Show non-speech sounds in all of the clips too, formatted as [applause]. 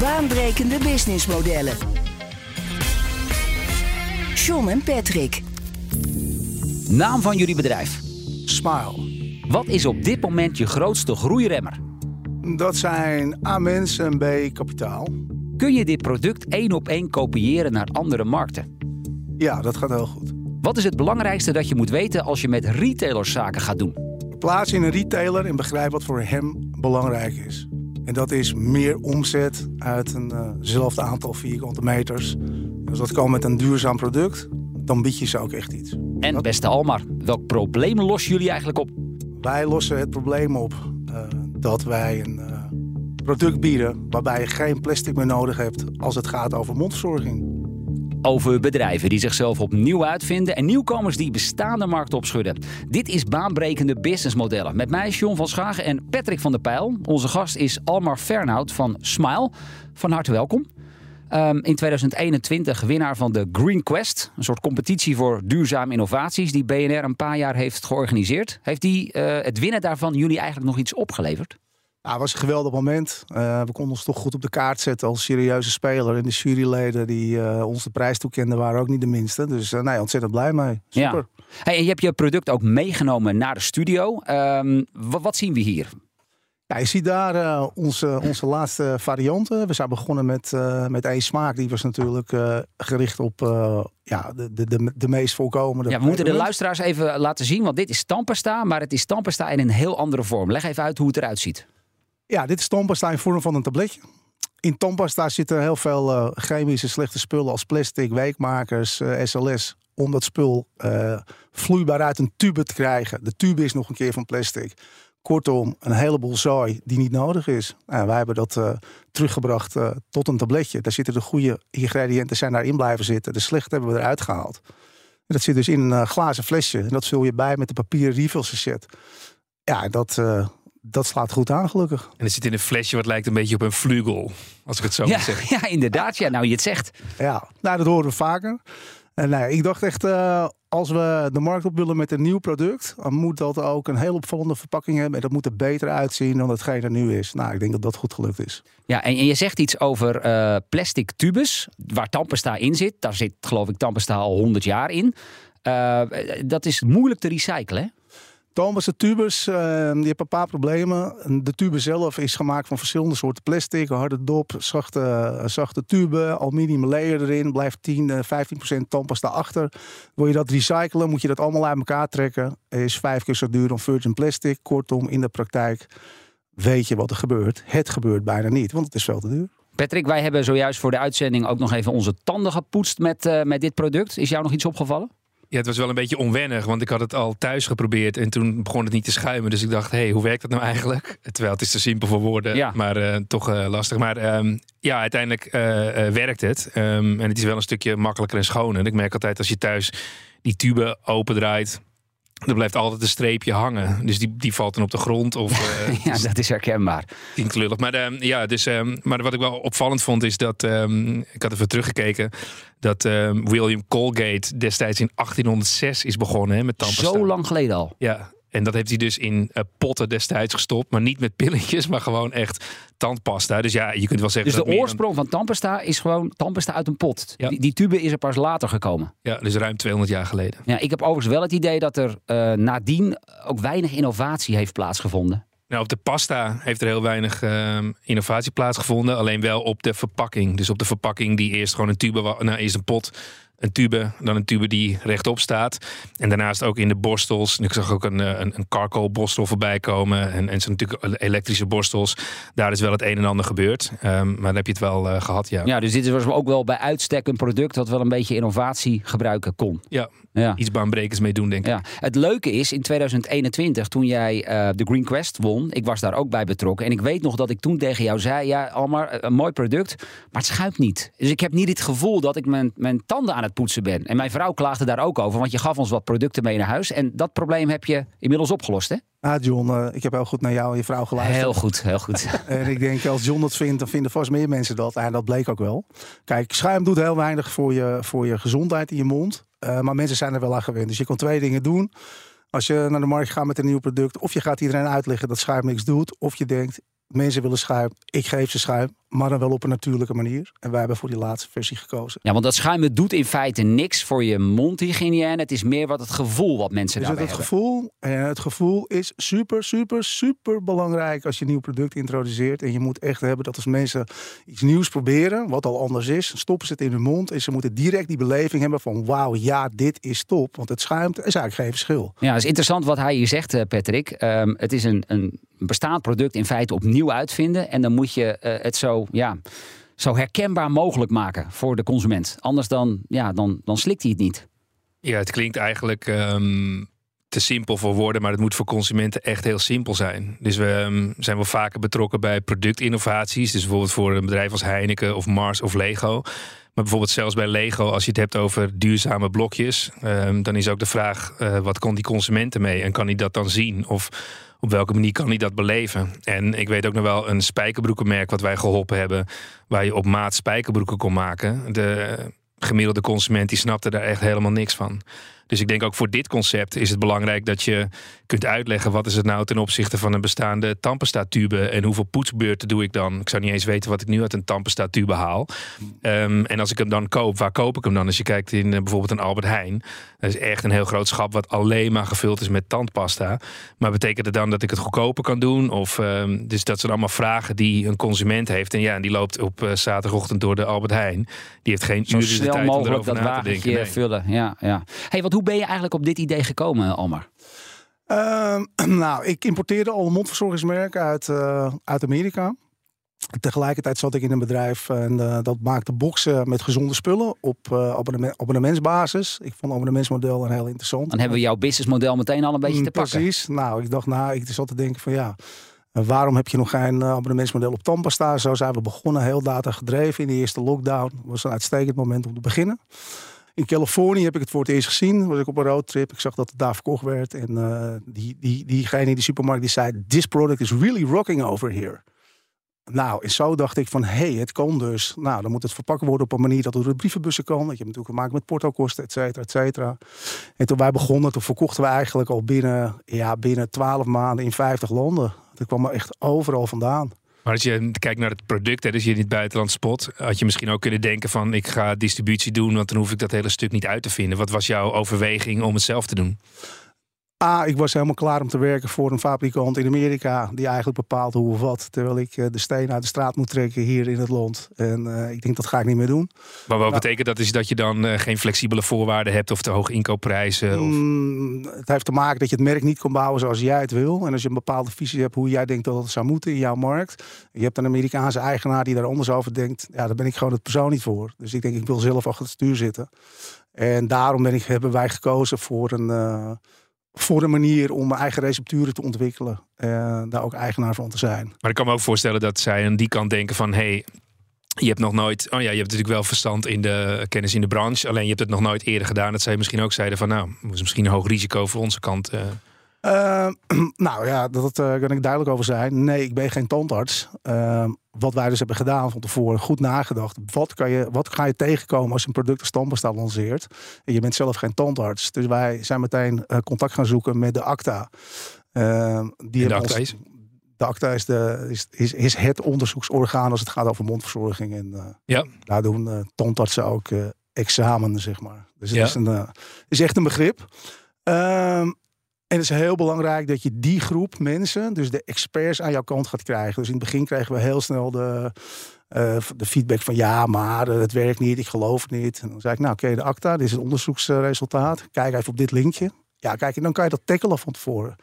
Baanbrekende businessmodellen. John en Patrick. Naam van jullie bedrijf. Smile. Wat is op dit moment je grootste groeiremmer? Dat zijn A mensen en B kapitaal. Kun je dit product één op één kopiëren naar andere markten? Ja, dat gaat heel goed. Wat is het belangrijkste dat je moet weten als je met retailers zaken gaat doen? Plaats in een retailer en begrijp wat voor hem belangrijk is. En dat is meer omzet uit eenzelfde aantal vierkante meters. Als dat kan met een duurzaam product, dan bied je ze ook echt iets. En Dat- beste Almar, welk probleem lossen jullie eigenlijk op? Wij lossen het probleem op eh, dat wij een eh, product bieden waarbij je geen plastic meer nodig hebt als het gaat over mondverzorging. Over bedrijven die zichzelf opnieuw uitvinden en nieuwkomers die bestaande markten opschudden. Dit is baanbrekende businessmodellen. Met mij John van Schagen en Patrick van der Pijl. Onze gast is Almar Fernhout van Smile. Van harte welkom. Ehm, in 2021 winnaar van de Green Quest. Een soort competitie voor duurzame innovaties die BNR een paar jaar heeft georganiseerd. Heeft die, eh, het winnen daarvan jullie eigenlijk nog iets opgeleverd? Ja, het was een geweldig moment. Eh, we konden ons toch goed op de kaart zetten als serieuze speler. En de juryleden die eh, ons de prijs toekenden waren ook niet de minste. Dus uh, nee, ontzettend blij mee. Super. Ja. Hey, en je hebt je product ook meegenomen naar de studio. Um, wat, wat, zien we hier? Ja, je ziet daar uh, onze, onze laatste varianten. We zijn begonnen met, uh, met één smaak. Die was natuurlijk uh, gericht op ja, de, de, de, de meest voorkomende. Ja, we moeten de luisteraars even laten zien. Want dit is tandpasta, maar het is tandpasta in een heel andere vorm. Leg even uit hoe het eruit ziet. Ja, dit is tandpasta in vorm van een tabletje. In tandpasta zitten heel veel uh, chemische slechte spullen als plastic, weekmakers, SLS. Om dat spul uh, vloeibaar uit een tube te krijgen. De tube is nog een keer van plastic. Kortom, een heleboel zooi die niet nodig is. Nou, wij hebben dat teruggebracht tot een tabletje. Daar zitten de goede ingrediënten zijn daarin blijven zitten. De slechte hebben we eruit gehaald. En dat zit dus in een glazen flesje. En dat vul je bij met de papieren refill sachet. Ja, dat, dat slaat goed aan, gelukkig. En het zit in een flesje wat lijkt een beetje op een vlugel, als ik het zo ja, moet zeggen. Ja, inderdaad. Ja, nou je het zegt. Ja, nou, dat horen we vaker. En nou, ik dacht echt, uh, als we de markt op willen met een nieuw product, dan moet dat ook een heel opvallende verpakking hebben. En dat moet er beter uitzien dan hetgeen er nu is. Nou, ik denk dat dat goed gelukt is. Ja, en je zegt iets over uh, plastic tubes, waar tandpasta in zit. Daar zit, geloof ik, tandpasta al 100 jaar in. Uh, dat is moeilijk te recyclen, hè? Thomas, de tubes, uh, die hebben een paar problemen. De tube zelf is gemaakt van verschillende soorten plastic. Harde dop, zachte, zachte tube, aluminium layer erin. Blijft 10, 15 procent tandpasta achter. Wil je dat recyclen, moet je dat allemaal uit elkaar trekken. Is vijf keer zo duur dan virgin plastic. Kortom, in de praktijk weet je wat er gebeurt. Het gebeurt bijna niet, want het is veel te duur. Patrick, wij hebben zojuist voor de uitzending ook nog even onze tanden gepoetst met, met dit product. Is jou nog iets opgevallen? Ja, het was wel een beetje onwennig, want ik had het al thuis geprobeerd en toen begon het niet te schuimen. Dus ik dacht, hé, hey, hoe werkt dat nou eigenlijk? [laughs] Terwijl het is te simpel voor woorden, ja. maar uh, toch uh, lastig. Maar um, ja, uiteindelijk uh, werkt het. Um, en het is wel een stukje makkelijker en schoner. Ik merk altijd als je thuis die tube opendraait, er blijft altijd een streepje hangen. Dus die, die valt dan op de grond. Of, uh, [laughs] ja, dat is herkenbaar. Klinkt lullig. Maar, uh, ja, dus, um, maar wat ik wel opvallend vond is dat... Um, ik had even teruggekeken. Dat William Colgate destijds in 1806 is begonnen hè, met tandpasta. Zo lang geleden al. Ja, en dat heeft hij dus in uh, potten destijds gestopt. Maar niet met pilletjes, maar gewoon echt tandpasta. Dus ja, je kunt wel zeggen... Dus de oorsprong dan... van tandpasta is gewoon tandpasta uit een pot. Ja. Die, die, tube is er pas later gekomen. Ja, dus ruim 200 jaar geleden. Ja, ik heb overigens wel het idee dat er uh, nadien ook weinig innovatie heeft plaatsgevonden. Nou, op de pasta heeft er heel weinig uh, innovatie plaatsgevonden. Alleen wel op de verpakking. Dus op de verpakking die eerst gewoon een tube was. Nou, eerst een pot. Een tube, dan een tube die rechtop staat. En daarnaast ook in de borstels. En ik zag ook een, een, een carcoal borstel voorbij komen. En, en zo natuurlijk elektrische borstels. Daar is wel het een en ander gebeurd. Um, maar dan heb je het wel uh, gehad, ja. Ja, dus dit was ook wel bij uitstek een product dat wel een beetje innovatie gebruiken kon. Ja, ja. iets baanbrekers mee doen, denk ik. Ja. Het leuke is, in 2021, toen jij uh, de Green Quest won, ik was daar ook bij betrokken. En ik weet nog dat ik toen tegen jou zei, ja, Almar, een mooi product, maar het schuimt niet. Dus ik heb niet het gevoel dat ik mijn, mijn tanden aan het poetsen ben. En mijn vrouw klaagde daar ook over, want je gaf ons wat producten mee naar huis. En dat probleem heb je inmiddels opgelost, hè? Ah, John, uh, ik heb heel goed naar jou en je vrouw geluisterd. Heel goed, heel goed. [laughs] en ik denk, als John dat vindt, dan vinden vast meer mensen dat. En dat bleek ook wel. Kijk, schuim doet heel weinig voor je, voor je gezondheid in je mond. Uh, maar mensen zijn er wel aan gewend. Dus je kan twee dingen doen. Als je naar de markt gaat met een nieuw product, of je gaat iedereen uitleggen dat schuim niks doet, of je denkt, mensen willen schuim, ik geef ze schuim maar dan wel op een natuurlijke manier. En wij hebben voor die laatste versie gekozen. Ja, want dat schuimen doet in feite niks voor je mondhygiëne. Het is meer wat het gevoel wat mensen dus daarbij het hebben. Gevoel, en het gevoel is super, super, super belangrijk als je een nieuw product introduceert. En je moet echt hebben dat als mensen iets nieuws proberen, wat al anders is, stoppen ze het in hun mond. En ze moeten direct die beleving hebben van wauw, ja, dit is top. Want het schuimt is eigenlijk geen verschil. Ja, het is interessant wat hij hier zegt, eh, Patrick. Um, het is een, een bestaand product in feite opnieuw uitvinden. En dan moet je uh, het zo ja, zo herkenbaar mogelijk maken voor de consument. Anders dan, ja, dan, dan slikt hij het niet. Ja, het klinkt eigenlijk ehm, te simpel voor woorden, maar het moet voor consumenten echt heel simpel zijn. Dus we um, zijn wel vaker betrokken bij productinnovaties. Dus bijvoorbeeld voor een bedrijf als Heineken of Mars of Lego. Maar bijvoorbeeld zelfs bij Lego, als je het hebt over duurzame blokjes, um, dan is ook de vraag: uh, wat kon die consument ermee? En kan hij dat dan zien? Of op welke manier kan hij dat beleven? En ik weet ook nog wel een spijkerbroekenmerk wat wij geholpen hebben, waar je op maat spijkerbroeken kon maken. De gemiddelde consument die snapte daar echt helemaal niks van. Dus ik denk ook voor dit concept is het belangrijk dat je kunt uitleggen wat is het nou ten opzichte van een bestaande tube en hoeveel poetsbeurten doe ik dan. Ik zou niet eens weten wat ik nu uit een tube haal. Um, en als ik hem dan koop, waar koop ik hem dan? Als je kijkt in uh, bijvoorbeeld een Albert Heijn, dat is echt een heel groot schap wat alleen maar gevuld is met tandpasta. Maar betekent het dan dat ik het goedkoper kan doen? Of, um, dus dat zijn allemaal vragen die een consument heeft. En ja, die loopt op uh, zaterdagochtend door de Albert Heijn. Die heeft geen uren de tijd om erover dat na te denken. Nee. vullen. Ja, ja. Hey, wat hoe ben je eigenlijk op dit idee gekomen, Almar? Uh, [clears throat] nou, ik importeerde al mondverzorgingsmerken uit, uh, uit Amerika. Tegelijkertijd zat ik in een bedrijf en uh, dat maakte boxen met gezonde spullen op uh, abonnement, abonnementsbasis. Ik vond het abonnementsmodel een heel interessant. Dan hebben we jouw businessmodel meteen al een beetje te pakken. Precies. Nou, ik dacht, nou, ik zat te denken van ja, waarom heb je nog geen abonnementsmodel op tandpasta? Zo zijn we begonnen, heel data gedreven in de eerste lockdown. Dat was een uitstekend moment om te beginnen. In Californië heb ik het voor het eerst gezien. Was ik op een roadtrip. Ik zag dat het daar verkocht werd. En uh, die, die, diegene in de supermarkt die zei... This product is really rocking over here. Nou, en zo dacht ik van, hé, hey, het kan dus. Nou, dan moet het verpakken worden op een manier dat het door de brievenbussen kan. Dat je hebt natuurlijk maken met portokosten, et cetera, et cetera. En toen wij begonnen, toen verkochten we eigenlijk al binnen, ja, binnen 12 maanden in 50 landen. Dat kwam er echt overal vandaan. Maar als je kijkt naar het product, hè, dus je in het buitenland spot, had je misschien ook kunnen denken van ik ga distributie doen, want dan hoef ik dat hele stuk niet uit te vinden. Wat was jouw overweging om het zelf te doen? Ah, ik was helemaal klaar om te werken voor een fabrikant in Amerika. Die eigenlijk bepaalt hoe of wat. Terwijl ik eh, de steen uit de straat moet trekken hier in het land. En uh, ik denk dat ga ik niet meer doen. Maar wat nou, betekent dat? Is dat je dan uh, geen flexibele voorwaarden hebt of te hoge inkoopprijzen? Of? Mm, het heeft te maken dat je het merk niet kan bouwen zoals jij het wil. En als je een bepaalde visie hebt hoe jij denkt dat het zou moeten in jouw markt. Je hebt een Amerikaanse eigenaar die daar anders over denkt. Ja, daar ben ik gewoon het persoon niet voor. Dus ik denk ik wil zelf achter het stuur zitten. En daarom ben ik, hebben wij gekozen voor een voor een manier om eigen recepturen te ontwikkelen. En daar ook eigenaar van te zijn. Maar ik kan me ook voorstellen dat zij aan die kant denken van... hey, je hebt nog nooit... Oh ja, je hebt natuurlijk wel verstand in de kennis in de branche. Alleen je hebt het nog nooit eerder gedaan. Dat zij misschien ook zeiden van... nou, dat is misschien een hoog risico voor onze kant... Uh. Uh, [clears throat] nou ja, dat uh, kan ik duidelijk over zijn. Nee, ik ben geen tandarts. Uh, wat wij dus hebben gedaan van tevoren, goed nagedacht. Wat, kan je, wat ga je tegenkomen als je een product als tandpasta lanceert? En je bent zelf geen tandarts. Dus wij zijn meteen uh, contact gaan zoeken met de ACTA. die de ACTA is? De ACTA is, de, is, is, is, het onderzoeksorgaan als het gaat over mondverzorging. En ja. daar doen tandartsen ook examen, zeg maar. Dus het ja. is, een, is echt een begrip. Ehm, en het is heel belangrijk dat je die groep mensen, dus de experts, aan jouw kant gaat krijgen. Dus in het begin kregen we heel snel de, de feedback van ja, maar het werkt niet, ik geloof het niet. En dan zei ik, nou oké, de ACTA, dit is het onderzoeksresultaat. Kijk even op dit linkje. Ja, kijk, en dan kan je dat tackelen van tevoren.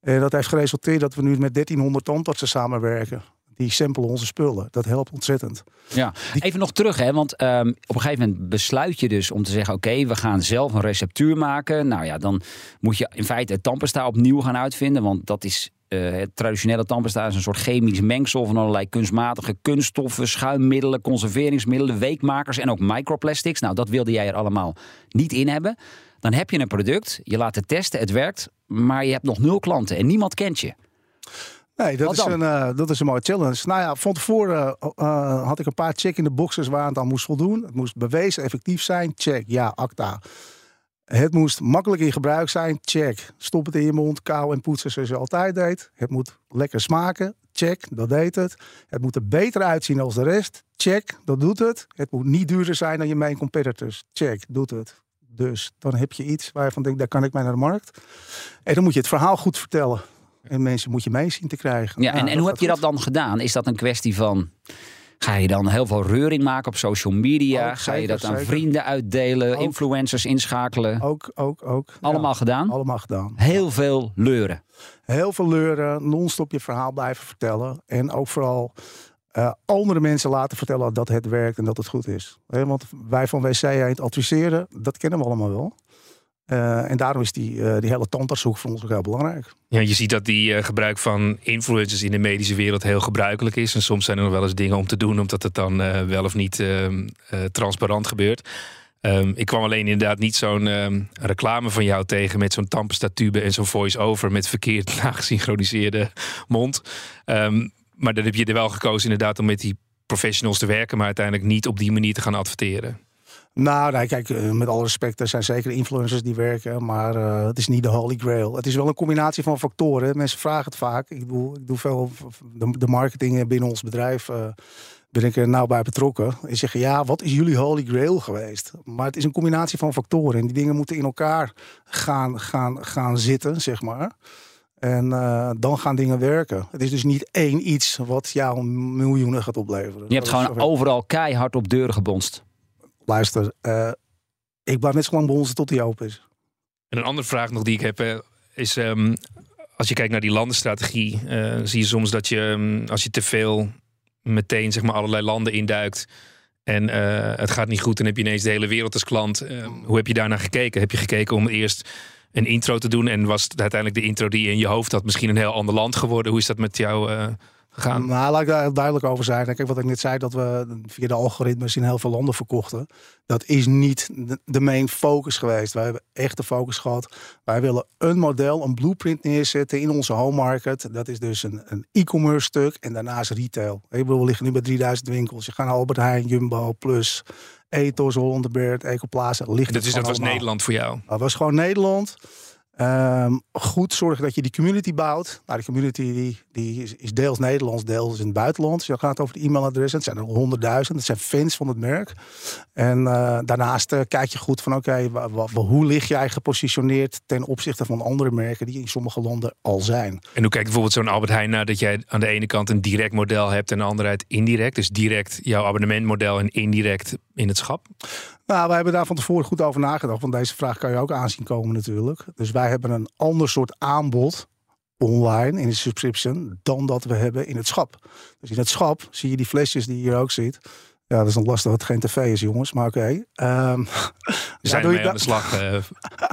En dat heeft geresulteerd dat we nu met 1300 tandartsen samenwerken die samplen onze spullen. Dat helpt ontzettend. Ja, even nog terug, hè, want ehm, op een gegeven moment besluit je dus om te zeggen: oké, we gaan zelf een receptuur maken. Nou ja, dan moet je in feite het tandpasta opnieuw gaan uitvinden, want dat is. Uh, het traditionele tandpasta is een soort chemisch mengsel van allerlei kunstmatige kunststoffen, schuimmiddelen, conserveringsmiddelen, weekmakers en ook microplastics. Nou, dat wilde jij er allemaal niet in hebben. Dan heb je een product, je laat het testen, het werkt, maar je hebt nog nul klanten en niemand kent je. Nee, dat, is een, uh, dat is een mooie challenge. Nou ja, van tevoren uh, had ik een paar check in de boxes waar het aan moest voldoen. Het moest bewezen effectief zijn. Check. Ja, acta. Het moest makkelijk in gebruik zijn. Check. Stop het in je mond, kauw en poetsen zoals je altijd deed. Het moet lekker smaken. Check. Dat deed het. Het moet er beter uitzien als de rest. Check. Dat doet het. Het moet niet duurder zijn dan je main competitors. Check. Doet het. Dus dan heb je iets waar je van denkt, daar kan ik mee naar de markt. En dan moet je het verhaal goed vertellen. En mensen moet je mee zien te krijgen. Ja, en, en hoe heb je dat dan gedaan? Is dat een kwestie van. Ga je dan heel veel reuring maken op social media? Ga je dat aan vrienden uitdelen? influencers inschakelen? Ook, ook, ook. Allemaal gedaan? Allemaal gedaan. Heel veel leuren. Heel veel leuren, non-stop je verhaal blijven vertellen. En ook vooral uh, andere mensen laten vertellen dat het werkt en dat het goed is. want wij van WC het adviseren, dat kennen we allemaal wel. Uh, en daarom is die, uh, die hele tandartshoek voor ons ook heel belangrijk. Ja, je ziet dat die uh, gebruik van influencers in de medische wereld heel gebruikelijk is. En soms zijn er nog wel eens dingen om te doen, omdat het dan wel of niet ehm, transparant gebeurt. Um, ik kwam alleen inderdaad niet zo'n um, reclame van jou tegen met zo'n tube en zo'n voice-over met verkeerd [laughs] nagesynchroniseerde mond. maar dan heb je er wel gekozen inderdaad om met die professionals te werken, maar uiteindelijk niet op die manier te gaan adverteren. Nou, nee, kijk, eh, met alle respect, er zijn zeker influencers die werken, maar uh, het is niet de holy grail. Het is wel een combinatie van factoren. Mensen vragen het vaak. Ik doe, ik doe veel de, de marketing binnen ons bedrijf. Uh, ben ik er nou bij betrokken. En zeggen, ja, wat is jullie holy grail geweest? Maar het is een combinatie van factoren. En die dingen moeten in elkaar gaan, gaan, gaan zitten, zeg maar. En uh, dan gaan dingen werken. Het is dus niet één iets wat jou miljoenen gaat opleveren. Je hebt gewoon overal keihard op deuren gebonst luister, uh, ik blijf net zo lang bij tot die open is. En een andere vraag nog die ik heb, is um, als je kijkt naar die landenstrategie, uh, zie je soms dat je, um, als je te veel meteen zeg maar allerlei landen induikt en uh, het gaat niet goed, dan heb je ineens de hele wereld als klant. Ehm, hoe heb je daarnaar gekeken? Heb je gekeken om eerst een intro te doen en was uiteindelijk de intro die je in je hoofd had misschien een heel ander land geworden? Hoe is dat met jou gegaan? Nou, laat ik daar duidelijk over zijn. Kijk, wat ik net zei, dat we via de algoritmes in heel veel landen verkochten. Dat is niet de main focus geweest. Wij hebben echt de focus gehad. Wij willen een model, een blueprint neerzetten in onze home market. Dat is dus een, een e-commerce stuk en daarnaast retail. Ik bedoel, we liggen nu bij 3000 winkels. Je gaat naar Albert Heijn, Jumbo, Plus, Ethos, Hollanderbeert, Ecoplaza. Dat, is, dat was Nederland voor jou? Dat was gewoon Nederland. Um, goed zorgen dat je die community bouwt. Nou, die community die, die is, is, deels Nederlands, deels in het buitenland. Dus je gaat over de e-mailadressen. Het zijn er honderdduizend. Het zijn fans van het merk. En uh, daarnaast uh, kijk je goed van oké, okay, hoe lig jij gepositioneerd ten opzichte van andere merken die in sommige landen al zijn. En hoe kijkt bijvoorbeeld zo'n Albert Heijn naar dat jij aan de ene kant een direct model hebt en aan de andere kant indirect. Dus direct jouw abonnementmodel en indirect in het schap? Nou, wij hebben daar van tevoren goed over nagedacht. Want deze vraag kan je ook aanzien komen natuurlijk. Dus wij hebben een ander soort aanbod online in de subscription dan dat we hebben in het schap. Dus in het schap zie je die flesjes die je hier ook ziet. Ja, dat is nog lastig dat het geen tv is, jongens. Maar oké. Okay. Um, [laughs] zijn doe je aan de slag, uh,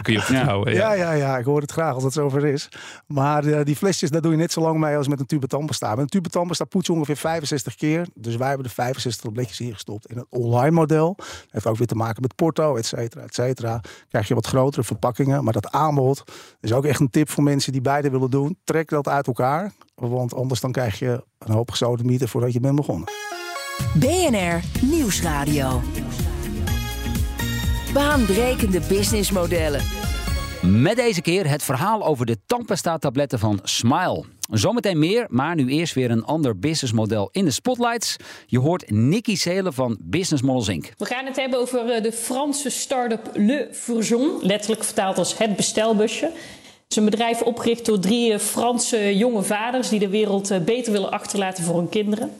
kun je [laughs] vertrouwen. Ja. ja. ja, ja, ik hoor het graag als het zover is. Maar uh, die flesjes, daar doe je net zo lang mee als met een tube tandpasta. Met een tube tandpasta poets je ongeveer 65 keer. Dus wij hebben de 65 tabletjes ingestopt. In het online model heeft ook weer te maken met porto, et cetera, et cetera. Krijg je wat grotere verpakkingen. Maar dat aanbod is ook echt een tip voor mensen die beide willen doen. Trek dat uit elkaar. Want anders dan krijg je een hoop gesodemieten voordat je bent begonnen. BNR Nieuwsradio. Baanbrekende businessmodellen. Met deze keer het verhaal over de tandpasta-tabletten van Smile. Zometeen meer, maar nu eerst weer een ander businessmodel in de spotlights. Je hoort Nicky Seelen van Business Models Inc. We gaan het hebben over eh, de Franse start-up Le Fourgon, letterlijk vertaald als het bestelbusje. Is een bedrijf opgericht door drie Franse jonge vaders die de wereld beter willen achterlaten voor hun kinderen.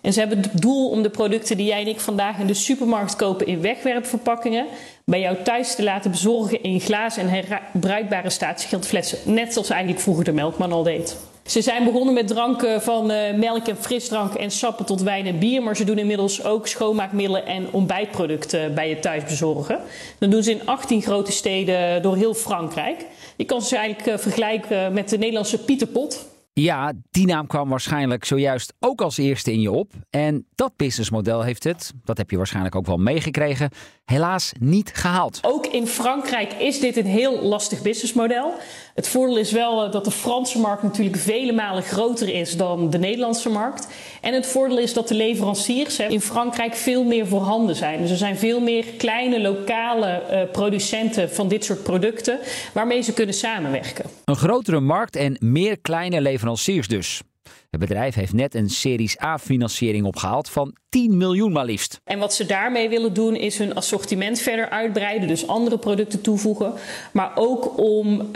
En ze hebben het doel om de producten die jij en ik vandaag in de supermarkt kopen in wegwerpverpakkingen bij jou thuis te laten bezorgen in glazen en herbruikbare statiegeldflessen. Net zoals eigenlijk vroeger de melkman al deed. Ze zijn begonnen met dranken van uh, melk en frisdrank en sappen tot wijn en bier. Maar ze doen inmiddels ook schoonmaakmiddelen en ontbijtproducten bij je thuis bezorgen. Dat doen ze in 18 grote steden door heel Frankrijk. Je kan ze eigenlijk uh, vergelijken met de Nederlandse Pieterpot. Ja, die naam kwam waarschijnlijk zojuist ook als eerste in je op. En dat businessmodel heeft het, dat heb je waarschijnlijk ook wel meegekregen, helaas niet gehaald. Ook in Frankrijk is dit een heel lastig businessmodel. Het voordeel is wel eh, dat de Franse markt natuurlijk vele malen groter is dan de Nederlandse markt. En het voordeel is dat de leveranciers in Frankrijk veel meer voorhanden zijn. Dus er zijn veel meer kleine lokale uh, producenten van dit soort producten waarmee ze kunnen samenwerken. Een grotere markt en meer kleine leveranciers dus. Het bedrijf heeft net een Series A-financiering opgehaald van 10 miljoen maar liefst. En wat ze daarmee willen doen is hun assortiment verder uitbreiden, dus andere producten toevoegen, maar ook om uh,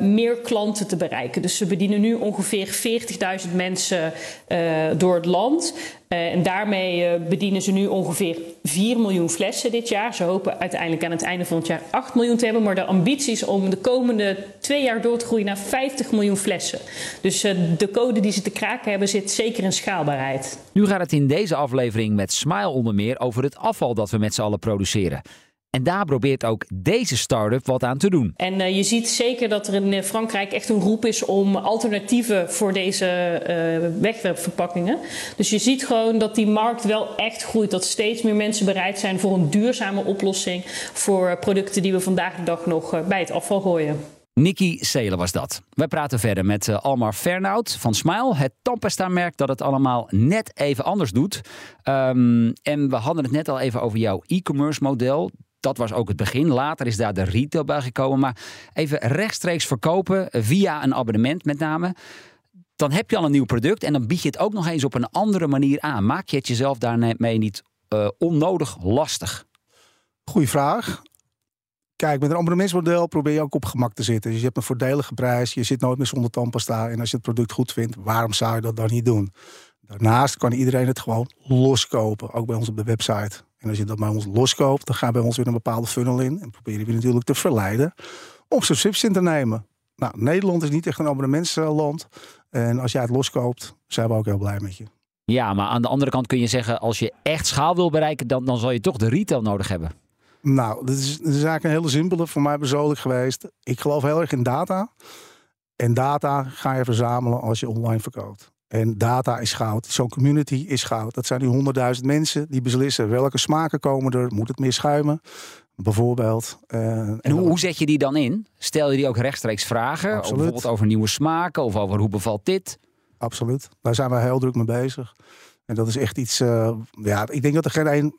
meer klanten te bereiken. Dus ze bedienen nu ongeveer 40.000 mensen uh, door het land. Uh, en daarmee bedienen ze nu ongeveer 4 miljoen flessen dit jaar. Ze hopen uiteindelijk aan het einde van het jaar 8 miljoen te hebben. Maar de ambitie is om de komende twee jaar door te groeien naar 50 miljoen flessen. Dus de code die ze te kraken hebben zit zeker in schaalbaarheid. Nu gaat het in deze aflevering met Smile onder meer over het afval dat we met z'n allen produceren. En daar probeert ook deze start-up wat aan te doen. En uh, je ziet zeker dat er in eh, Frankrijk echt een roep is om alternatieven voor deze uh, wegwerpverpakkingen. Dus je ziet gewoon dat die markt wel echt groeit. Dat steeds meer mensen bereid zijn voor een duurzame oplossing voor producten die we vandaag de dag nog bij het afval gooien. Nikki Seelen was dat. We praten verder met uh, Almar Fernout van Smile, het tandpasta-merk dat het allemaal net even anders doet. Um, en we hadden het net al even over jouw e-commerce model. Dat was ook het begin. Later is daar de retail bij gekomen. Maar even rechtstreeks verkopen via een abonnement met name. Dan heb je al een nieuw product en dan bied je het ook nog eens op een andere manier aan. Maak je het jezelf daarmee niet uh, onnodig lastig? Goeie vraag. Kijk, met een abonnementsmodel probeer je ook op gemak te zitten. Dus je hebt een voordelige prijs, je zit nooit meer zonder tandpasta. En als je het product goed vindt, waarom zou je dat dan niet doen? Daarnaast kan iedereen het gewoon loskopen, ook bij ons op de website. En als je dat bij ons loskoopt, dan gaan we bij ons weer een bepaalde funnel in. En proberen we natuurlijk te verleiden om subsidies in te nemen. Nou, Nederland is niet echt een abonnementsland. En als jij het loskoopt, zijn we ook heel blij met je. Ja, maar aan de andere kant kun je zeggen, als je echt schaal wil bereiken, dan, dan zal je toch de retail nodig hebben. Nou, dit is, dit is eigenlijk een hele simpele voor mij persoonlijk geweest. Ik geloof heel erg in data. En data ga je verzamelen als je online verkoopt. En data is goud. Zo'n community is goud. Dat zijn die honderdduizend mensen die beslissen welke smaken komen er. Moet het meer schuimen? Bijvoorbeeld. Uh, en hoe, hoe, zet je die dan in? Stel je die ook rechtstreeks vragen? Of bijvoorbeeld over nieuwe smaken of over hoe bevalt dit? Absoluut. Daar zijn we heel druk mee bezig. En dat is echt iets. Uh, ja, ik denk dat er geen één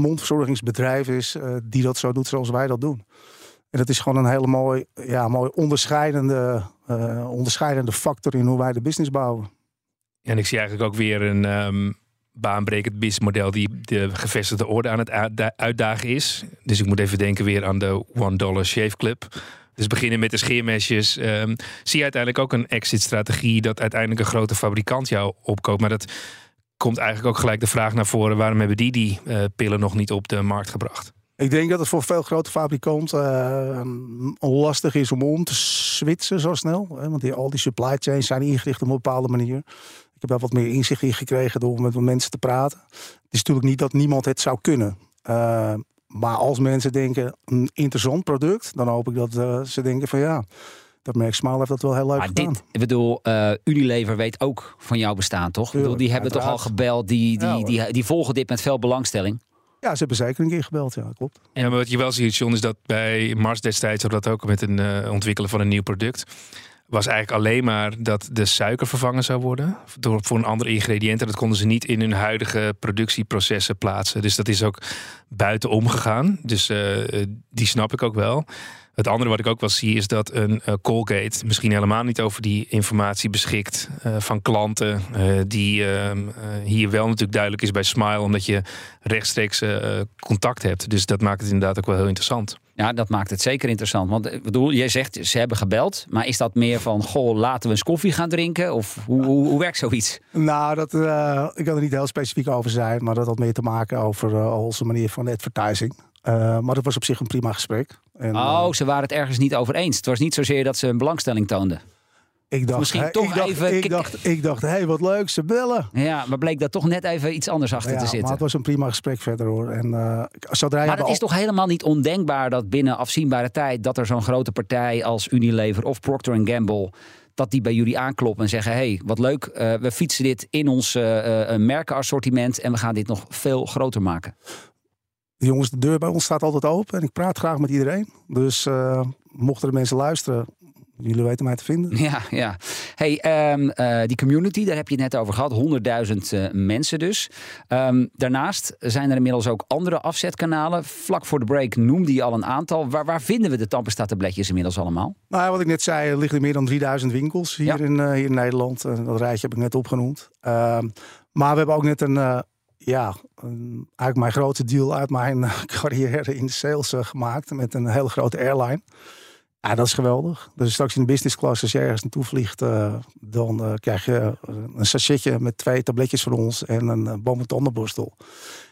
mondverzorgingsbedrijf is uh, die dat zo doet zoals wij dat doen. En dat is gewoon een hele mooi, ja, mooi onderscheidende, onderscheidende factor in hoe wij de business bouwen. En ik zie eigenlijk ook weer een um, baanbrekend businessmodel die de gevestigde orde aan het uitdagen is. Dus ik moet even denken weer aan de One Dollar Shave Club. Dus beginnen met de scheermesjes. Um, zie je uiteindelijk ook een exit-strategie dat uiteindelijk een grote fabrikant jou opkoopt. Maar dat komt eigenlijk ook gelijk de vraag naar voren: waarom hebben die die uh, pillen nog niet op de markt gebracht? Ik denk dat het voor veel grote fabrikanten uh, lastig is om om te switchen zo snel. Hè? Want die, al die supply chains zijn ingericht op een bepaalde manier. Ik heb daar wat meer inzicht in gekregen door met mensen te praten. Het is natuurlijk niet dat niemand het zou kunnen. Uh, maar als mensen denken een interessant product, dan hoop ik dat uh, ze denken van ja, dat merk Smaal heeft dat wel heel leuk maar gedaan. Dit, ik bedoel, uh, Unilever weet ook van jouw bestaan, toch? bedoel, die hebben toch al gebeld, die, die, die, die, volgen dit met veel belangstelling. Ja, ze hebben zeker een keer gebeld, ja, klopt. En wat je wel ziet, John, is dat bij Mars destijds, dat ook met een uh, ontwikkelen van een nieuw product, was eigenlijk alleen maar dat de suiker vervangen zou worden door, voor een ander ingrediënt. En dat konden ze niet in hun huidige productieprocessen plaatsen. Dus dat is ook buiten omgegaan. Dus uh, die snap ik ook wel. Het andere wat ik ook wel zie is dat een uh, Colgate misschien helemaal niet over die informatie beschikt uh, van klanten. Uh, die ehm, hier wel natuurlijk duidelijk is bij Smile, omdat je rechtstreeks contact hebt. Dus dat maakt het inderdaad ook wel heel interessant. Ja, dat maakt het zeker interessant. Want ik bedoel, jij zegt ze hebben gebeld. Maar is dat meer van, goh, laten we eens koffie gaan drinken? Of hoe, hoe, hoe werkt zoiets? Nou, dat, ik kan er niet heel specifiek over zijn. Maar dat had meer te maken over onze manier van advertising. maar dat was op zich een prima gesprek. En, oh, eh, ze waren het ergens niet over eens. Het was niet zozeer dat ze een belangstelling toonden. Ik dacht, misschien toch ik dacht, even. Ik dacht, ik dacht, hé, hey, wat leuk, ze bellen. Ja, maar bleek daar toch net even iets anders achter te zitten. Maar het was een prima gesprek verder hoor. En, uh, zodra maar het is toch helemaal niet ondenkbaar dat binnen afzienbare tijd. dat er zo'n grote partij als Unilever of Procter Gamble. dat die bij jullie aankloppen en zeggen: hé, hey, wat leuk, uh, we fietsen dit in ons uh, merkenassortiment. en we gaan dit nog veel groter maken jongens, de deur bij ons staat altijd open en ik praat graag met iedereen. Dus uh, mochten er mensen luisteren, jullie weten mij te vinden. Ja, ja. Hey, ehm, eh, die community, daar heb je het net over gehad. 100.000 uh, mensen dus. Um, daarnaast zijn er inmiddels ook andere afzetkanalen. Vlak voor de break noemde je al een aantal. Waar, waar vinden we de Tampesta tabletjes inmiddels allemaal? Nou, wat ik net zei, er liggen meer dan 3000 winkels hier, in, hier in Nederland. dat rijtje heb ik net opgenoemd. Ehm, maar we hebben ook net een ja, eigenlijk mijn grootste deal uit mijn [laughs] carrière in de sales uh, gemaakt. Met een hele grote airline. Ja, dat is geweldig. Dus straks in de business class, als je ergens naartoe vliegt, uh, dan uh, krijg je een sachetje met twee tabletjes voor ons en een uh, boom- en tandenborstel.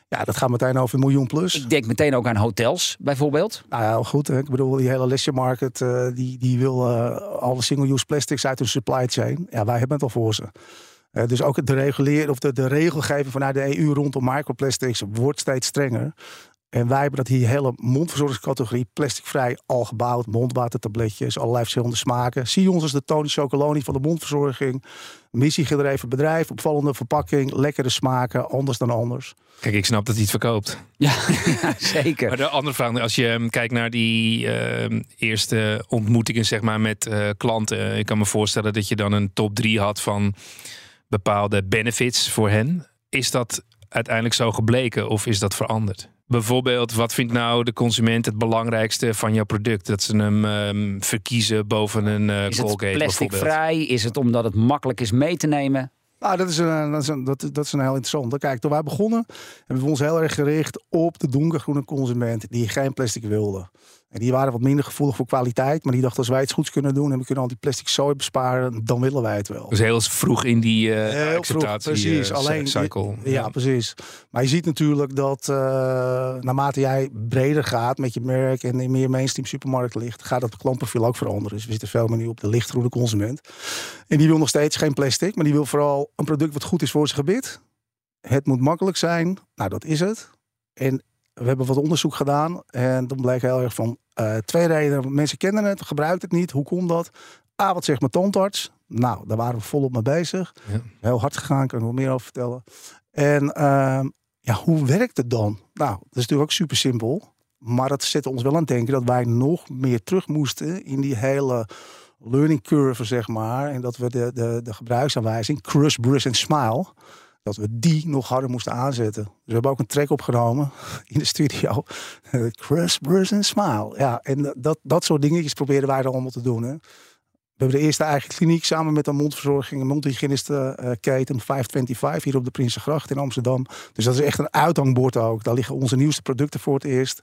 Ja, dat gaat meteen over een miljoen plus. Ik denk meteen ook aan hotels, bijvoorbeeld. Nou ja, goed. Ik bedoel, die hele leisure market, die, die wil alle single-use plastics uit hun supply chain. Ja, wij hebben het al voor ze. Uh, dus ook de reguleren of de, de regelgeving vanuit de EU rondom microplastics wordt steeds strenger. En wij hebben dat hier hele mondverzorgingscategorie plasticvrij al gebouwd. Mondwatertabletjes, allerlei verschillende smaken. Zie ons als de Tony Chocoloni van de mondverzorging. Missiegedreven bedrijf, opvallende verpakking, lekkere smaken, anders dan anders. Kijk, ik snap dat hij het verkoopt. [laughs] Ja, [laughs] zeker. Maar de andere vraag, als je ehm, kijkt naar die uh, eerste ontmoetingen zeg maar, met uh, klanten. Ik kan me voorstellen dat je dan een top 3 had van bepaalde benefits voor hen. Is dat uiteindelijk zo gebleken of is dat veranderd? Bijvoorbeeld, wat vindt nou de consument het belangrijkste van jouw product? Dat ze hem um, verkiezen boven een uh, is Colgate het plasticvrij? Is het omdat het makkelijk is mee te nemen? Nou, dat is, een, dat, is een, dat, dat is een heel interessant. Kijk, toen wij begonnen, hebben we ons heel erg gericht op de donkergroene consument die geen plastic wilde. En die waren wat minder gevoelig voor kwaliteit. Maar die dachten, als wij het goeds kunnen doen en we kunnen al die plastic zooi besparen, dan willen wij het wel. Dus heel vroeg in die uh, heel acceptatie vroeg, precies. Uh, Alleen, cycle. Ja, ja, precies. Maar je ziet natuurlijk dat uh, naarmate jij breder gaat met je merk en in meer mainstream supermarkten ligt, gaat het klantprofiel ook veranderen. Dus we zitten veel meer nu op de lichtgroene consument. En die wil nog steeds geen plastic, maar die wil vooral een product wat goed is voor zijn gebit. Het moet makkelijk zijn. Nou, dat is het. En we hebben wat onderzoek gedaan en dan bleek heel erg van uh, twee redenen. Mensen kennen het, gebruiken het niet. Hoe komt dat? A, wat zegt mijn tandarts? Nou, daar waren we volop mee bezig. Ja. Heel hard gegaan, kan ik nog meer over vertellen. En uh, ja, hoe werkt het dan? Nou, dat is natuurlijk ook super simpel. Maar dat zet ons wel aan het denken dat wij nog meer terug moesten in die hele learning curve, zeg maar. En dat we de, de, de gebruiksaanwijzing, Crush, Brush en Smile dat we die nog harder moesten aanzetten. Dus we hebben ook een track opgenomen [laughs] in de studio. [laughs] Crush, en Smile. Ja, en dat, dat soort dingetjes proberen wij er allemaal te doen. Hè. We hebben de eerste eigen kliniek samen met een mondverzorging, een mondhygiënistenketen uh, 525 hier op de Prinsengracht in Amsterdam. Dus dat is echt een uithangbord ook. Daar liggen onze nieuwste producten voor het eerst.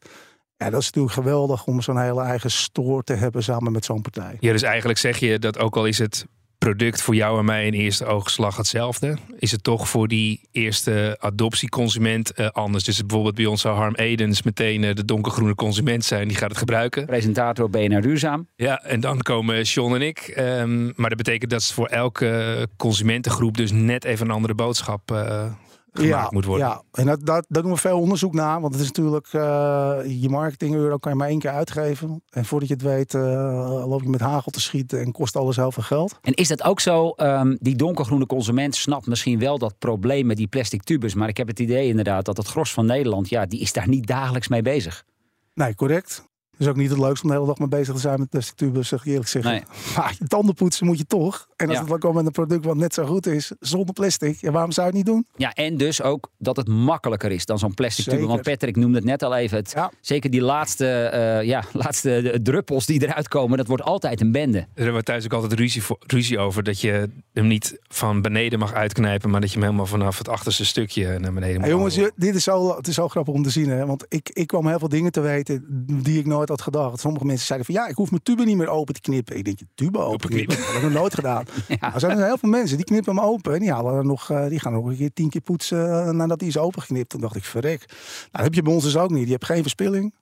Ja, dat is natuurlijk geweldig om zo'n hele eigen store te hebben samen met zo'n partij. Ja, dus eigenlijk zeg je dat ook al is het product voor jou en mij in eerste oogslag hetzelfde? Is het toch voor die eerste adoptieconsument uh, anders? Dus bijvoorbeeld bij ons zou Harm Edens meteen uh, de donkergroene consument zijn. Die gaat het gebruiken. Presentator BNR Duurzaam. Ja, en dan komen Sean en ik. Um, maar dat betekent dat ze voor elke consumentengroep dus net even een andere boodschap uh, ja, moet worden. Ja, en dat, dat, daar doen we veel onderzoek naar. Want het is natuurlijk, uh, je marketing euro kan je maar één keer uitgeven. En voordat je het weet, uh, loop je met hagel te schieten en kost alles heel veel geld. En is dat ook zo, um, die donkergroene consument snapt misschien wel dat probleem met die plastic tubes. Maar ik heb het idee inderdaad dat het gros van Nederland, ja, die is daar niet dagelijks mee bezig. Nee, correct. Is ook niet het leukste om de hele dag mee bezig te zijn met plastic tubes, zeg ik eerlijk zeggen. Nee. Maar je tanden poetsen moet je toch. En als het dan komt met een product wat net zo goed is, zonder plastic, ja, waarom zou je het niet doen? Ja, en dus ook dat het makkelijker is dan zo'n plastic tube. Want Patrick noemde het net al even. Het, Zeker die laatste, uh, ja, [laughs] laatste druppels die eruit komen, dat wordt altijd een bende. Er hebben we thuis ook altijd ruzie, voor, ruzie over dat je hem niet van beneden mag uitknijpen, maar dat je hem helemaal vanaf het achterste stukje naar beneden moet. Ja, jongens, dit is zo, het is zo grappig om te zien. Hè? Want ik, ik kwam heel veel dingen te weten die ik nooit had gedacht. Sommige mensen zeiden van ja, ik hoef mijn tube niet meer open te knippen. Ik denk, je tube open knippen? Dat heb ik nog nooit gedaan. [laughs] ja. Er zijn heel veel mensen die knippen hem open. En die, halen nog, uh, die gaan nog een keer tien keer poetsen uh, nadat hij is opengeknipt. Toen dacht ik, verrek. Nou, dat heb je bij ons dus ook niet. Je hebt geen verspilling.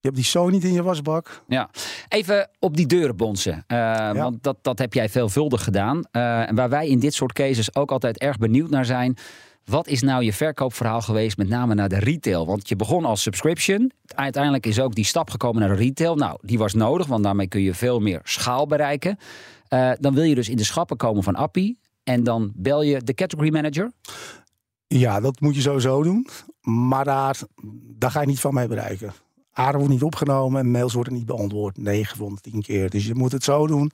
Je hebt die zo niet in je wasbak. Ja, even op die deuren bonzen. Uh, Want dat, dat heb jij veelvuldig gedaan. en waar wij in dit soort cases ook altijd erg benieuwd naar zijn. Wat is nou je verkoopverhaal geweest, met name naar de retail? Want je begon als subscription. Uiteindelijk is ook die stap gekomen naar de retail. Nou, die was nodig, want daarmee kun je veel meer schaal bereiken. Uh, dan wil je dus in de schappen komen van Appie. En dan bel je de category manager. Ja, dat moet je sowieso doen. Maar daar, daar ga je niet van mee bereiken. Aarde wordt niet opgenomen en mails worden niet beantwoord. 9 van de 10 keer. Dus je moet het zo doen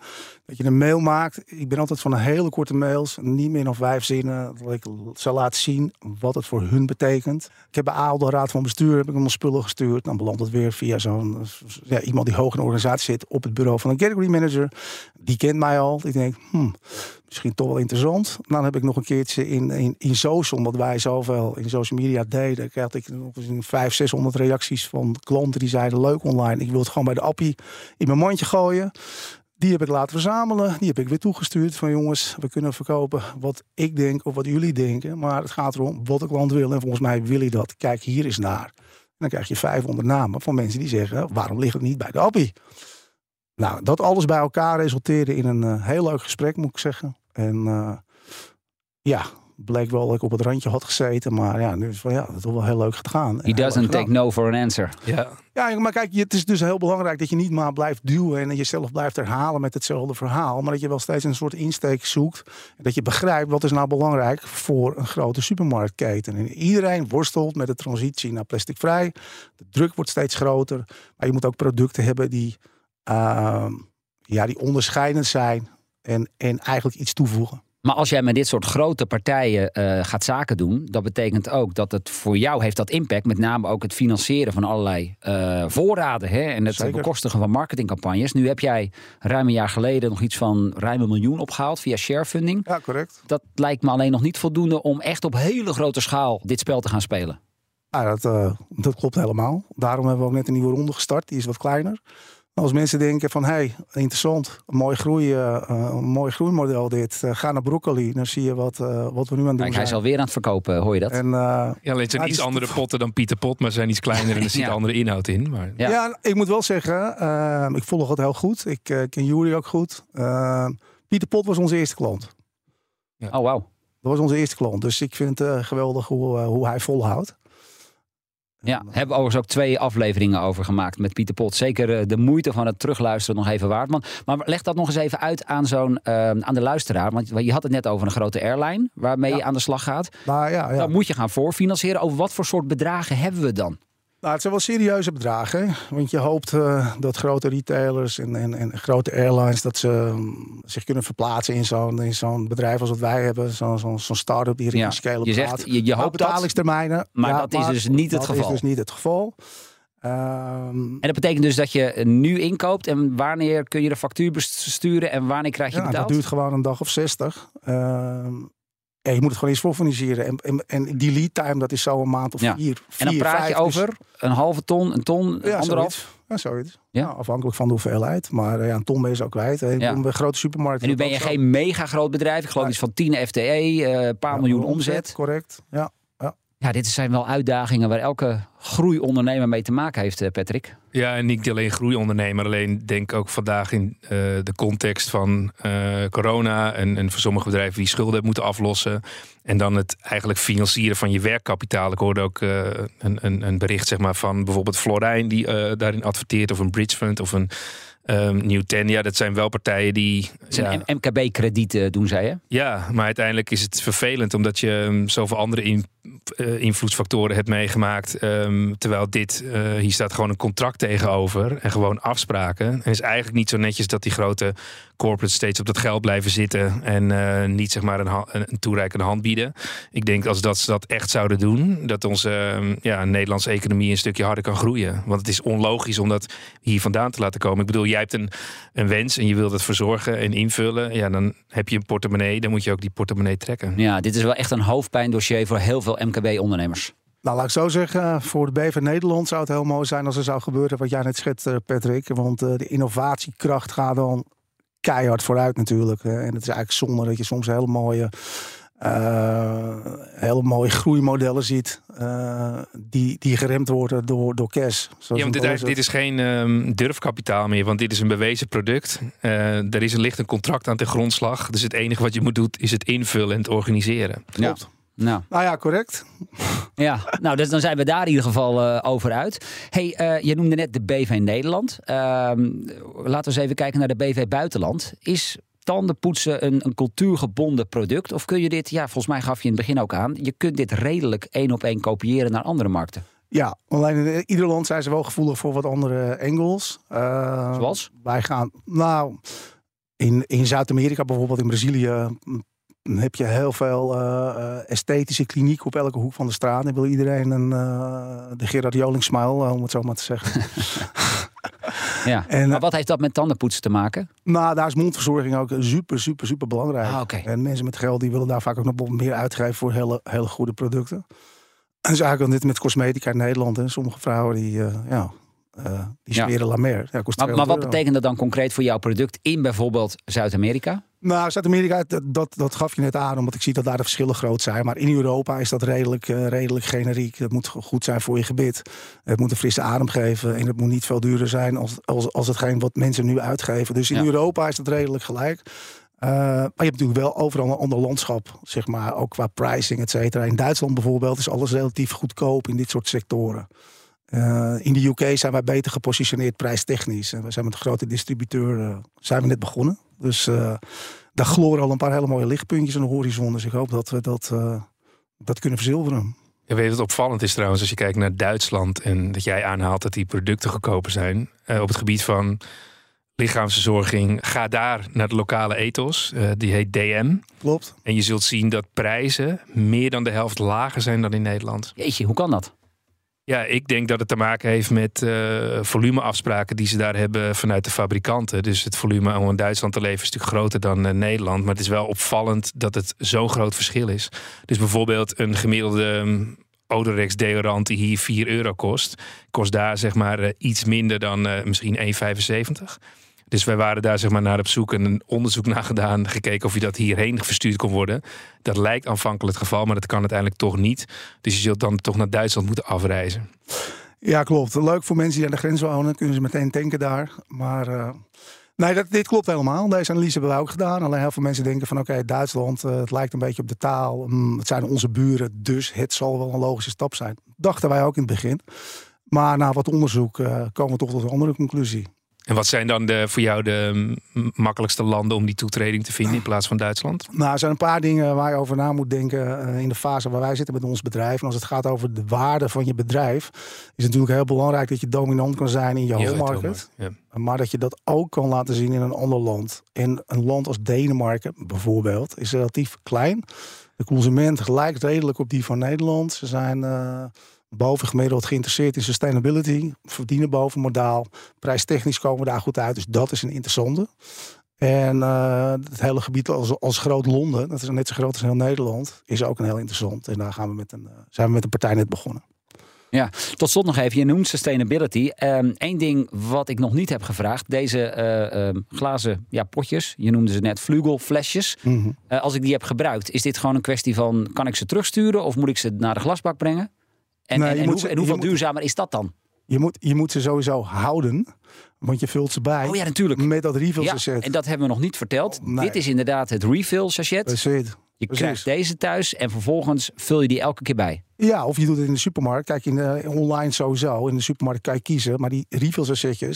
dat je een mail maakt. Ik ben altijd van een hele korte mails, niet meer dan vijf zinnen. Dat ik zal laten zien wat het voor hun betekent. Ik heb bij Raad van Bestuur heb ik hem spullen gestuurd. Dan belandt het weer via zo'n ja, iemand die hoog in de organisatie zit op het bureau van een category manager. Die kent mij al. Ik denk, hmm, misschien toch wel interessant. Dan heb ik nog een keertje in, in, in social, omdat wij zoveel in social media deden, kreeg ik nog eens 500, 600 reacties van klanten die zeiden leuk online. Ik wil het gewoon bij de appie in mijn mandje gooien. Die heb ik laten verzamelen. Die heb ik weer toegestuurd. Van jongens, we kunnen verkopen wat ik denk of wat jullie denken. Maar het gaat erom wat de klant wil. En volgens mij wil hij dat. Kijk hier eens naar. Dan krijg je 500 namen van mensen die zeggen: waarom ligt het niet bij de appie? Nou, dat alles bij elkaar resulteerde in een uh, heel leuk gesprek, moet ik zeggen. En uh, ja, bleek wel dat ik op het randje had gezeten. Maar ja, nu is van ja, dat is wel heel leuk gedaan. He doesn't take no for an answer. Ja. ja, maar kijk, het is dus heel belangrijk dat je niet maar blijft duwen en jezelf blijft herhalen met hetzelfde verhaal. Maar dat je wel steeds een soort insteek zoekt. En dat je begrijpt wat is nou belangrijk voor een grote supermarktketen. En iedereen worstelt met de transitie naar plasticvrij. De druk wordt steeds groter. Maar je moet ook producten hebben die, uh, ja, die onderscheidend zijn en, en eigenlijk iets toevoegen. Maar als jij met dit soort grote partijen uh, gaat zaken doen, dat betekent ook dat het voor jou heeft dat impact. Met name ook het financieren van allerlei uh, voorraden hè, en het Zeker. bekostigen van marketingcampagnes. Nu heb jij ruim een jaar geleden nog iets van ruim een miljoen opgehaald via sharefunding. Ja, correct. Dat lijkt me alleen nog niet voldoende om echt op hele grote schaal dit spel te gaan spelen. Ja, dat, uh, dat klopt helemaal. Daarom hebben we ook net een nieuwe ronde gestart. Die is wat kleiner. Als mensen denken van, hey, interessant, een mooi, groei, uh, een mooi groeimodel dit. Uh, ga naar broccoli, dan zie je wat, uh, wat we nu aan het doen Kijk, Hij is alweer aan het verkopen, hoor je dat? En, ja, alleen het zijn iets andere potten dan Pieter Pot, maar ze zijn iets kleiner en er [laughs] zit ja. andere inhoud in. Maar... Ja. ja ik moet wel zeggen, ik volg het heel goed. Ik ken Jury ook goed. Pieter Pot was onze eerste klant. Ja. Oh, wauw. Dat was onze eerste klant. Dus ik vind het geweldig hoe, hoe hij volhoudt. Ja, hebben we overigens ook twee afleveringen over gemaakt met Pieter Pot. Zeker eh, de moeite van het terugluisteren nog even waard. Man. Maar leg dat nog eens even uit aan, zo'n, uh, aan de luisteraar. Want je had het net over een grote airline waarmee je aan de slag gaat. Nou, ja, ja. Dan moet je gaan voorfinancieren. Over wat voor soort bedragen hebben we dan? Nou, het zijn wel serieuze bedragen. Want je hoopt uh, dat grote retailers en, en, en, grote airlines... dat ze um, zich kunnen verplaatsen in zo'n, in zo'n bedrijf als wat wij hebben. Zo'n, zo'n, start-up die ja, scale Je zegt, je, je hoopt betalingstermijnen. Maar ja, dat is dus niet het geval. Dat is dus niet het geval. Um, en dat betekent dus dat je nu inkoopt en wanneer kun je de factuur besturen en wanneer krijg je ja, betaald? dat duurt gewoon een dag of zestig. Um, ja, je moet het gewoon eens voorfinaliseren. En, en, en, die lead time, dat is zo een maand of vier, vier. En dan praat je over een halve ton, een ton, ja, anderhalf? Zoiets. Ja, zoiets. Ja. Nou, afhankelijk van de hoeveelheid. Maar eh, ja, een ton ben je zo kwijt. Hè. Ja. Een grote supermarkt. En nu ben je geen mega groot bedrijf. Ik geloof iets van 10 FTE, een uh, paar miljoen omzet. Correct, ja. Ja, dit zijn wel uitdagingen waar elke groeiondernemer mee te maken heeft, eh, Patrick. Ja, en niet alleen groeiondernemer. Alleen denk ook vandaag in uh, de context van uh, corona. En, en voor sommige bedrijven die schulden moeten aflossen. En dan het eigenlijk financieren van je werkkapitaal. Ik hoorde ook een, een, een, bericht zeg maar, van bijvoorbeeld Florijn die daarin adverteert. Of een bridge of een Um, Nieuw Ten, ja, dat zijn wel partijen die... Zijn MKB-kredieten, doen zij, hè? Ja, maar uiteindelijk is het vervelend... omdat je um, zoveel andere in, uh, invloedsfactoren hebt meegemaakt. Um, terwijl dit, uh, hier staat gewoon een contract tegenover... en gewoon afspraken. En is eigenlijk niet zo netjes dat die grote corporates steeds op dat geld blijven zitten... en uh, niet zeg maar een, een, toereikende hand bieden. Ik denk als dat ze dat echt zouden doen... dat onze ja, Nederlandse economie een stukje harder kan groeien. Want het is onlogisch om dat hier vandaan te laten komen. Ik bedoel, jij hebt een, een wens en je wilt het verzorgen en invullen. Ja, dan heb je een portemonnee, dan moet je ook die portemonnee trekken. Ja, dit is wel echt een hoofdpijndossier voor heel veel MKB-ondernemers. Nou, laat ik zo zeggen, voor de BV Nederland zou het heel mooi zijn als er zou gebeuren wat jij net schetst, Patrick. Want uh, de innovatiekracht gaat dan keihard vooruit natuurlijk. En het is eigenlijk zonde dat je soms hele mooie uh, hele mooie groeimodellen ziet. Uh, die, die geremd worden door, door cash. Ja, want dit, dit, is geen um, durfkapitaal meer, want dit is een bewezen product. Uh, er is, ligt een contract aan de grondslag. Dus het enige wat je moet doen is het invullen en het organiseren. Klopt. Ja. Nou. nou ja, correct. Ja, nou, dus dan zijn we daar in ieder geval uh, over uit. hey, uh, je noemde net de BV Nederland. Uh, laten we eens even kijken naar de BV Buitenland. Is tandenpoetsen een, een cultuurgebonden product? Of kun je dit, ja, volgens mij gaf je in het begin ook aan, je kunt dit redelijk één op één kopiëren naar andere markten. Ja, alleen in ieder land zijn ze wel gevoelig voor wat andere angles. Uh, Zoals? Wij gaan, nou, in, in Zuid-Amerika bijvoorbeeld, in Brazilië, heb je heel veel uh, esthetische kliniek op elke hoek van de straat. En wil iedereen een, uh, de Gerard Joling smile, om het zo maar te zeggen. [laughs] Ja. En, maar wat heeft dat met tandenpoetsen te maken? Nou, daar is mondverzorging ook super, super, super belangrijk. Ah, okay. En mensen met geld die willen daar vaak ook nog meer uitgeven voor hele, hele goede producten. En dat is eigenlijk dit met cosmetica in Nederland. En sommige vrouwen die, uh, ja, uh, die smeren ja. la mer. Ja, maar, maar wat betekent dat dan concreet voor jouw product in bijvoorbeeld Zuid-Amerika? Nou, Zuid-Amerika, dat, dat gaf je net aan, omdat ik zie dat daar de verschillen groot zijn. Maar in Europa is dat redelijk, uh, redelijk generiek. Het moet goed zijn voor je gebit. Het moet een frisse adem geven. En het moet niet veel duurder zijn als, als, als hetgeen wat mensen nu uitgeven. Dus in ja. Europa is dat redelijk gelijk. Uh, maar je hebt natuurlijk wel overal een ander landschap, zeg maar, ook qua pricing, et cetera. In Duitsland bijvoorbeeld is alles relatief goedkoop in dit soort sectoren. Uh, in de UK zijn wij beter gepositioneerd prijstechnisch. En we zijn met een grote distributeur uh, zijn we net begonnen. Dus uh, daar gloren al een paar hele mooie lichtpuntjes aan de horizon. Dus ik hoop dat we dat, dat kunnen verzilveren. Ja, weet wat opvallend is trouwens, als je kijkt naar Duitsland en dat jij aanhaalt dat die producten goedkoper zijn. op het gebied van lichaamsverzorging, ga daar naar de lokale ethos. die heet DM. Klopt. En je zult zien dat prijzen meer dan de helft lager zijn dan in Nederland. Jeetje, hoe kan dat? Ja, ik denk dat het te maken heeft met uh, volumeafspraken die ze daar hebben vanuit de fabrikanten. Dus het volume om in Duitsland te leven is natuurlijk groter dan uh, Nederland. Maar het is wel opvallend dat het zo'n groot verschil is. Dus bijvoorbeeld een gemiddelde um, Odorex deodorant die hier 4 euro kost, kost daar zeg maar uh, iets minder dan misschien 1,75. Dus wij waren daar zeg maar naar op zoek en een onderzoek naar gedaan. Gekeken of je dat hierheen verstuurd kon worden. Dat lijkt aanvankelijk het geval, maar dat kan uiteindelijk toch niet. Dus je zult dan toch naar Duitsland moeten afreizen. Ja, klopt. Leuk voor mensen die aan de grens wonen. Kunnen ze meteen tanken daar. Maar uh, nee, dat, dit klopt helemaal. Deze analyse hebben we ook gedaan. Alleen heel veel mensen denken van oké, Duitsland, uh, het lijkt een beetje op de taal. Mm, het zijn onze buren, dus het zal wel een logische stap zijn. Dachten wij ook in het begin. Maar na wat onderzoek uh, komen we toch tot een andere conclusie. En wat zijn dan de, voor jou de makkelijkste landen om die toetreding te vinden in plaats van Duitsland? Nou, er zijn een paar dingen waar je over na moet denken in de fase waar wij zitten met ons bedrijf. En als het gaat over de waarde van je bedrijf, is het natuurlijk heel belangrijk dat je dominant kan zijn in je home market. Ja. Maar dat je dat ook kan laten zien in een ander land. In een land als Denemarken bijvoorbeeld is relatief klein. De consument lijkt redelijk op die van Nederland. Ze zijn. Uh, bovengemiddeld geïnteresseerd in sustainability, verdienen boven modaal. Prijstechnisch komen we daar goed uit, dus dat is een interessante. En uh, het hele gebied als, als groot Londen, dat is net zo groot als heel Nederland, is ook een heel interessant. En daar gaan we met een, uh, zijn we met een partij net begonnen. Ja, tot slot nog even. Je noemt sustainability. Eén um, ding wat ik nog niet heb gevraagd. Deze uh, uh, glazen ja, potjes, je noemde ze net vlugelflesjes. Mm -hmm. als ik die heb gebruikt, is dit gewoon een kwestie van... kan ik ze terugsturen of moet ik ze naar de glasbak brengen? En, en, en, hoe, ze, en hoeveel duurzamer is dat dan? Je moet, je moet ze sowieso houden. Want je vult ze bij. Oh ja, natuurlijk. Met dat refill sachet. en dat hebben we nog niet verteld. Oh, nee. Dit is inderdaad het refill sachet. Precies. Je krijgt deze thuis en vervolgens vul je die elke keer bij. Ja, of je doet het in de supermarkt. Kijk, in de, online sowieso. In de supermarkt kan je kiezen. Maar die refill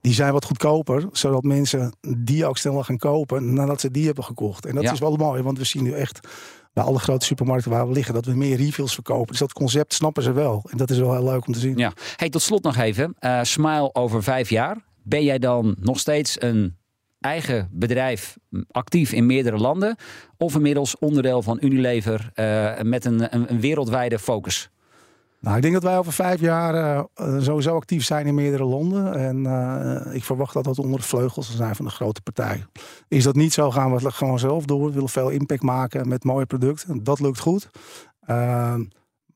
die zijn wat goedkoper. Zodat mensen die ook sneller gaan kopen nadat ze die hebben gekocht. En dat is wel mooi, want we zien nu echt bij alle grote supermarkten waar we liggen, dat we meer refills verkopen. Dus dat concept snappen ze wel. En dat is wel heel leuk om te zien. Ja. Hey, tot slot nog even. Uh, Smile over vijf jaar. Ben jij dan nog steeds een eigen bedrijf actief in meerdere landen? Of inmiddels onderdeel van Unilever uh, met een, een, een, wereldwijde focus? Nou, ik denk dat wij over vijf jaar uh, sowieso actief zijn in meerdere landen. En uh, ik verwacht dat dat onder de vleugels zijn van de grote partij. Is dat niet zo, gaan we het gewoon zelf door. We willen veel impact maken met mooie producten. Dat lukt goed. Ehm,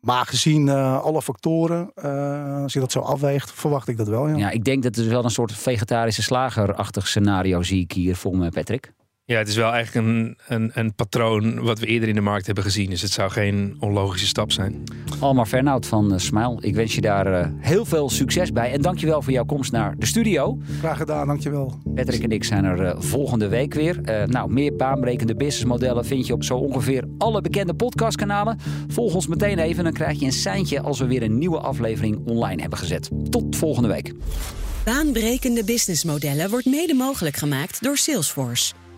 maar gezien alle factoren, uh, als je dat zo afweegt, verwacht ik dat wel. Ja, ja ik denk dat het wel een soort vegetarische slagerachtig scenario zie ik hier voor me, Patrick. Ja, het is wel eigenlijk een, een, een patroon wat we eerder in de markt hebben gezien. Dus het zou geen onlogische stap zijn. Almar Fernhout van uh, Smile, ik wens je daar uh, heel veel succes bij. En dankjewel voor jouw komst naar de studio. Graag gedaan, dankjewel. Patrick en ik zijn er uh, volgende week weer. nou, meer baanbrekende businessmodellen vind je op zo ongeveer alle bekende podcastkanalen. Volg ons meteen even, dan krijg je een seintje als we weer een nieuwe aflevering online hebben gezet. Tot volgende week. Baanbrekende businessmodellen wordt mede mogelijk gemaakt door Salesforce.